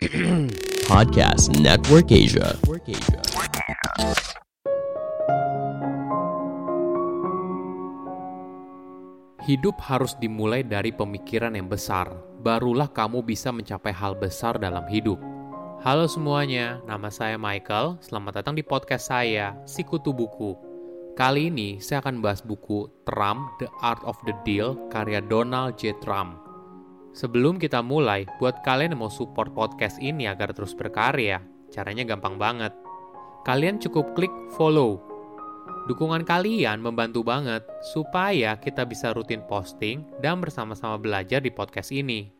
Podcast Network Asia. Hidup harus dimulai dari pemikiran yang besar, barulah kamu bisa mencapai hal besar dalam hidup. Halo semuanya, nama saya Michael. Selamat datang di podcast saya, Sikutu Buku. Kali ini saya akan bahas buku Trump, The Art of the Deal, karya Donald J. Trump. Sebelum kita mulai, buat kalian yang mau support podcast ini agar terus berkarya, caranya gampang banget. Kalian cukup klik follow. Dukungan kalian membantu banget supaya kita bisa rutin posting dan bersama-sama belajar di podcast ini.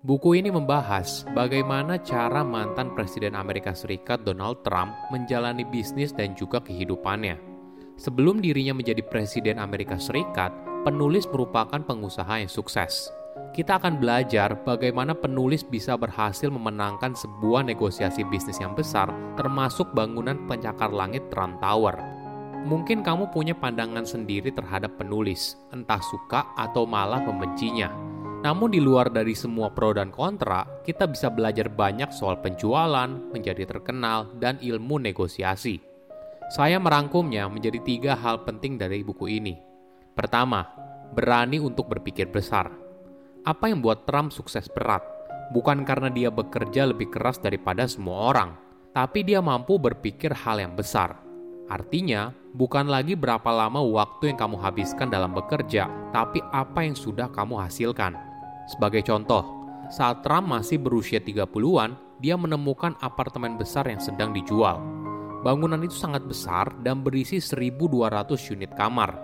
Buku ini membahas bagaimana cara mantan Presiden Amerika Serikat Donald Trump menjalani bisnis dan juga kehidupannya. Sebelum dirinya menjadi Presiden Amerika Serikat, penulis merupakan pengusaha yang sukses kita akan belajar bagaimana penulis bisa berhasil memenangkan sebuah negosiasi bisnis yang besar, termasuk bangunan pencakar langit Trump Tower. Mungkin kamu punya pandangan sendiri terhadap penulis, entah suka atau malah membencinya. Namun di luar dari semua pro dan kontra, kita bisa belajar banyak soal penjualan, menjadi terkenal, dan ilmu negosiasi. Saya merangkumnya menjadi tiga hal penting dari buku ini. Pertama, berani untuk berpikir besar apa yang buat Trump sukses berat? Bukan karena dia bekerja lebih keras daripada semua orang, tapi dia mampu berpikir hal yang besar. Artinya, bukan lagi berapa lama waktu yang kamu habiskan dalam bekerja, tapi apa yang sudah kamu hasilkan. Sebagai contoh, saat Trump masih berusia 30-an, dia menemukan apartemen besar yang sedang dijual. Bangunan itu sangat besar dan berisi 1.200 unit kamar.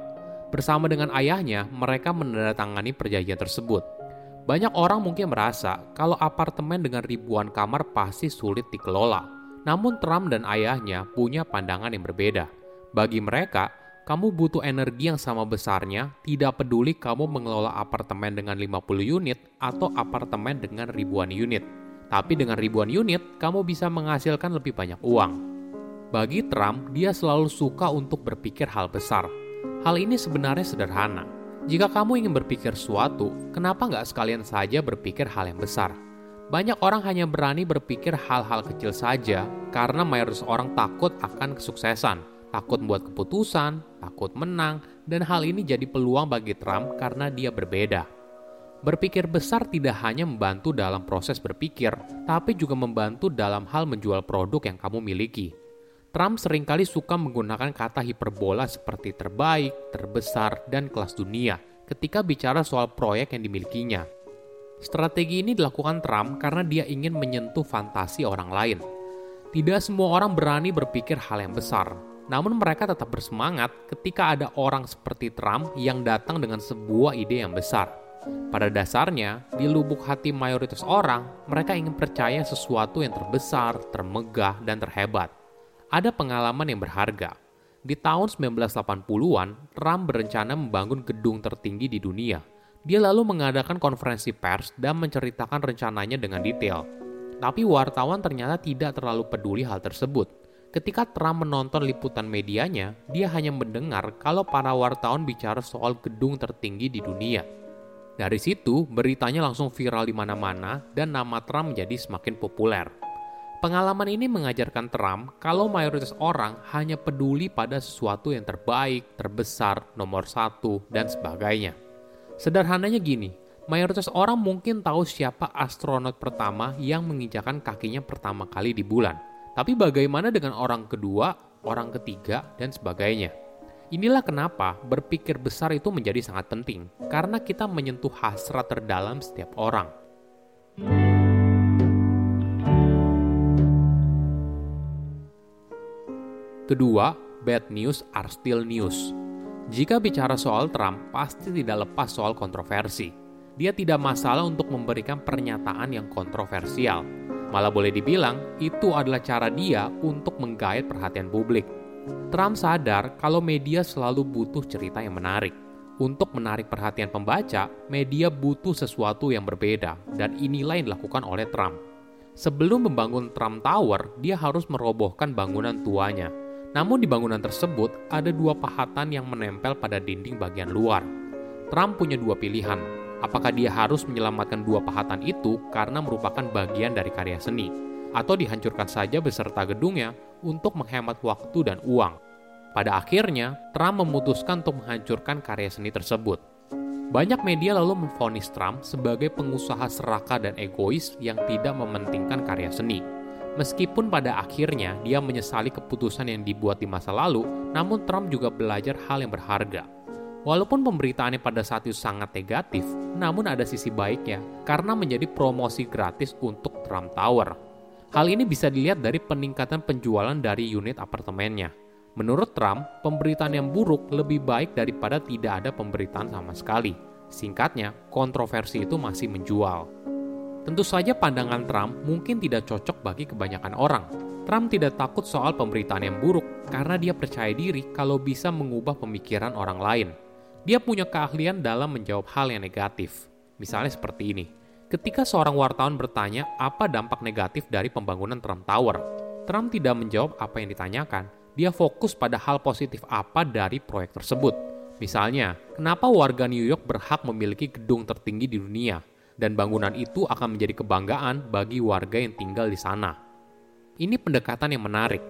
Bersama dengan ayahnya, mereka menandatangani perjanjian tersebut. Banyak orang mungkin merasa kalau apartemen dengan ribuan kamar pasti sulit dikelola. Namun Trump dan ayahnya punya pandangan yang berbeda. Bagi mereka, kamu butuh energi yang sama besarnya, tidak peduli kamu mengelola apartemen dengan 50 unit atau apartemen dengan ribuan unit. Tapi dengan ribuan unit, kamu bisa menghasilkan lebih banyak uang. Bagi Trump, dia selalu suka untuk berpikir hal besar. Hal ini sebenarnya sederhana, jika kamu ingin berpikir sesuatu, kenapa nggak sekalian saja berpikir hal yang besar? Banyak orang hanya berani berpikir hal-hal kecil saja karena mayoritas orang takut akan kesuksesan, takut membuat keputusan, takut menang, dan hal ini jadi peluang bagi Trump karena dia berbeda. Berpikir besar tidak hanya membantu dalam proses berpikir, tapi juga membantu dalam hal menjual produk yang kamu miliki. Trump sering kali suka menggunakan kata hiperbola seperti terbaik, terbesar, dan kelas dunia ketika bicara soal proyek yang dimilikinya. Strategi ini dilakukan Trump karena dia ingin menyentuh fantasi orang lain. Tidak semua orang berani berpikir hal yang besar, namun mereka tetap bersemangat ketika ada orang seperti Trump yang datang dengan sebuah ide yang besar. Pada dasarnya, di lubuk hati mayoritas orang, mereka ingin percaya sesuatu yang terbesar, termegah, dan terhebat ada pengalaman yang berharga. Di tahun 1980-an, Trump berencana membangun gedung tertinggi di dunia. Dia lalu mengadakan konferensi pers dan menceritakan rencananya dengan detail. Tapi wartawan ternyata tidak terlalu peduli hal tersebut. Ketika Trump menonton liputan medianya, dia hanya mendengar kalau para wartawan bicara soal gedung tertinggi di dunia. Dari situ, beritanya langsung viral di mana-mana dan nama Trump menjadi semakin populer. Pengalaman ini mengajarkan Trump kalau mayoritas orang hanya peduli pada sesuatu yang terbaik, terbesar, nomor satu, dan sebagainya. Sederhananya gini, mayoritas orang mungkin tahu siapa astronot pertama yang menginjakan kakinya pertama kali di bulan. Tapi bagaimana dengan orang kedua, orang ketiga, dan sebagainya? Inilah kenapa berpikir besar itu menjadi sangat penting, karena kita menyentuh hasrat terdalam setiap orang. Kedua, bad news are still news. Jika bicara soal Trump, pasti tidak lepas soal kontroversi. Dia tidak masalah untuk memberikan pernyataan yang kontroversial. Malah boleh dibilang, itu adalah cara dia untuk menggait perhatian publik. Trump sadar kalau media selalu butuh cerita yang menarik. Untuk menarik perhatian pembaca, media butuh sesuatu yang berbeda, dan inilah yang dilakukan oleh Trump. Sebelum membangun Trump Tower, dia harus merobohkan bangunan tuanya, namun di bangunan tersebut ada dua pahatan yang menempel pada dinding bagian luar. Trump punya dua pilihan, Apakah dia harus menyelamatkan dua pahatan itu karena merupakan bagian dari karya seni, atau dihancurkan saja beserta gedungnya untuk menghemat waktu dan uang? Pada akhirnya, Trump memutuskan untuk menghancurkan karya seni tersebut. Banyak media lalu memfonis Trump sebagai pengusaha serakah dan egois yang tidak mementingkan karya seni. Meskipun pada akhirnya dia menyesali keputusan yang dibuat di masa lalu, namun Trump juga belajar hal yang berharga. Walaupun pemberitaannya pada saat itu sangat negatif, namun ada sisi baiknya karena menjadi promosi gratis untuk Trump Tower. Hal ini bisa dilihat dari peningkatan penjualan dari unit apartemennya. Menurut Trump, pemberitaan yang buruk lebih baik daripada tidak ada pemberitaan sama sekali. Singkatnya, kontroversi itu masih menjual. Tentu saja pandangan Trump mungkin tidak cocok bagi kebanyakan orang. Trump tidak takut soal pemberitaan yang buruk karena dia percaya diri kalau bisa mengubah pemikiran orang lain. Dia punya keahlian dalam menjawab hal yang negatif. Misalnya seperti ini. Ketika seorang wartawan bertanya apa dampak negatif dari pembangunan Trump Tower, Trump tidak menjawab apa yang ditanyakan. Dia fokus pada hal positif apa dari proyek tersebut. Misalnya, kenapa warga New York berhak memiliki gedung tertinggi di dunia? Dan bangunan itu akan menjadi kebanggaan bagi warga yang tinggal di sana. Ini pendekatan yang menarik.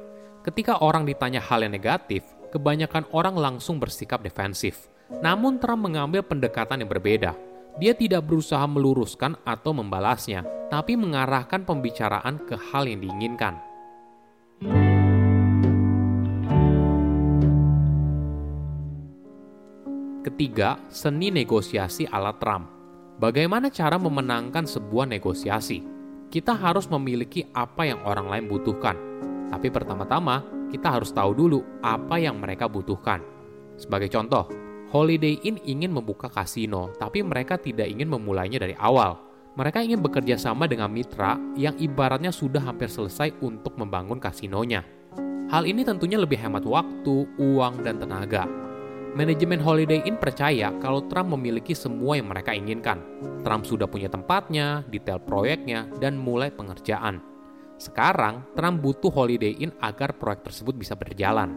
Ketika orang ditanya hal yang negatif, kebanyakan orang langsung bersikap defensif. Namun Trump mengambil pendekatan yang berbeda. Dia tidak berusaha meluruskan atau membalasnya, tapi mengarahkan pembicaraan ke hal yang diinginkan. Ketiga, seni negosiasi ala Trump. Bagaimana cara memenangkan sebuah negosiasi? Kita harus memiliki apa yang orang lain butuhkan. Tapi pertama-tama, kita harus tahu dulu apa yang mereka butuhkan. Sebagai contoh, Holiday Inn ingin membuka kasino, tapi mereka tidak ingin memulainya dari awal. Mereka ingin bekerja sama dengan mitra yang ibaratnya sudah hampir selesai untuk membangun kasinonya. Hal ini tentunya lebih hemat waktu, uang, dan tenaga. Manajemen Holiday Inn percaya kalau Trump memiliki semua yang mereka inginkan. Trump sudah punya tempatnya, detail proyeknya, dan mulai pengerjaan. Sekarang, Trump butuh Holiday Inn agar proyek tersebut bisa berjalan.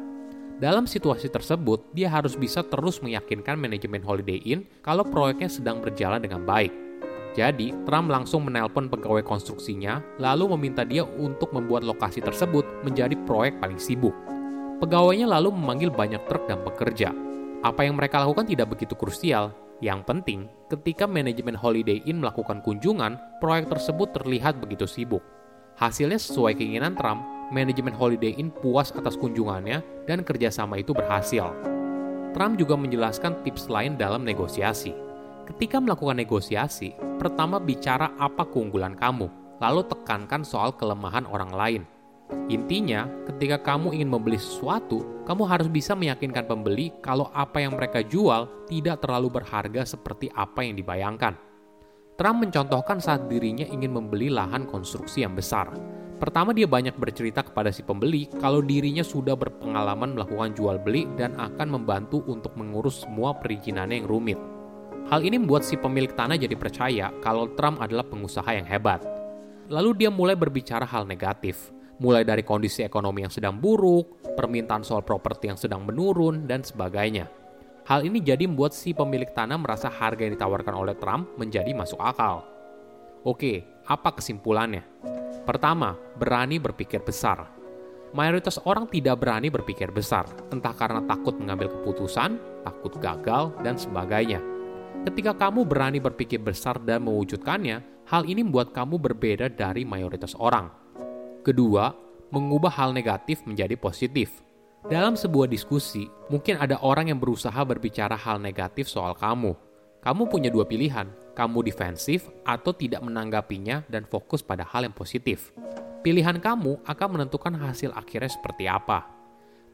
Dalam situasi tersebut, dia harus bisa terus meyakinkan manajemen Holiday Inn kalau proyeknya sedang berjalan dengan baik. Jadi, Trump langsung menelpon pegawai konstruksinya, lalu meminta dia untuk membuat lokasi tersebut menjadi proyek paling sibuk. Pegawainya lalu memanggil banyak truk dan pekerja, apa yang mereka lakukan tidak begitu krusial. Yang penting, ketika manajemen Holiday Inn melakukan kunjungan, proyek tersebut terlihat begitu sibuk. Hasilnya sesuai keinginan Trump, manajemen Holiday Inn puas atas kunjungannya dan kerjasama itu berhasil. Trump juga menjelaskan tips lain dalam negosiasi. Ketika melakukan negosiasi, pertama bicara apa keunggulan kamu, lalu tekankan soal kelemahan orang lain. Intinya, ketika kamu ingin membeli sesuatu, kamu harus bisa meyakinkan pembeli kalau apa yang mereka jual tidak terlalu berharga seperti apa yang dibayangkan. Trump mencontohkan saat dirinya ingin membeli lahan konstruksi yang besar. Pertama dia banyak bercerita kepada si pembeli kalau dirinya sudah berpengalaman melakukan jual beli dan akan membantu untuk mengurus semua perizinannya yang rumit. Hal ini membuat si pemilik tanah jadi percaya kalau Trump adalah pengusaha yang hebat. Lalu dia mulai berbicara hal negatif mulai dari kondisi ekonomi yang sedang buruk, permintaan soal properti yang sedang menurun, dan sebagainya. Hal ini jadi membuat si pemilik tanah merasa harga yang ditawarkan oleh Trump menjadi masuk akal. Oke, apa kesimpulannya? Pertama, berani berpikir besar. Mayoritas orang tidak berani berpikir besar, entah karena takut mengambil keputusan, takut gagal, dan sebagainya. Ketika kamu berani berpikir besar dan mewujudkannya, hal ini membuat kamu berbeda dari mayoritas orang Kedua, mengubah hal negatif menjadi positif. Dalam sebuah diskusi, mungkin ada orang yang berusaha berbicara hal negatif soal kamu. Kamu punya dua pilihan, kamu defensif atau tidak menanggapinya dan fokus pada hal yang positif. Pilihan kamu akan menentukan hasil akhirnya seperti apa.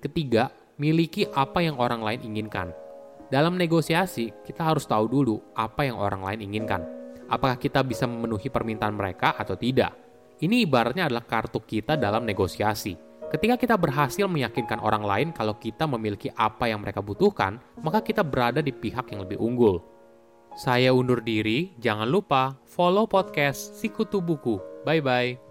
Ketiga, miliki apa yang orang lain inginkan. Dalam negosiasi, kita harus tahu dulu apa yang orang lain inginkan. Apakah kita bisa memenuhi permintaan mereka atau tidak? Ini ibaratnya adalah kartu kita dalam negosiasi. Ketika kita berhasil meyakinkan orang lain kalau kita memiliki apa yang mereka butuhkan, maka kita berada di pihak yang lebih unggul. Saya undur diri, jangan lupa follow podcast Sikutu Buku. Bye-bye.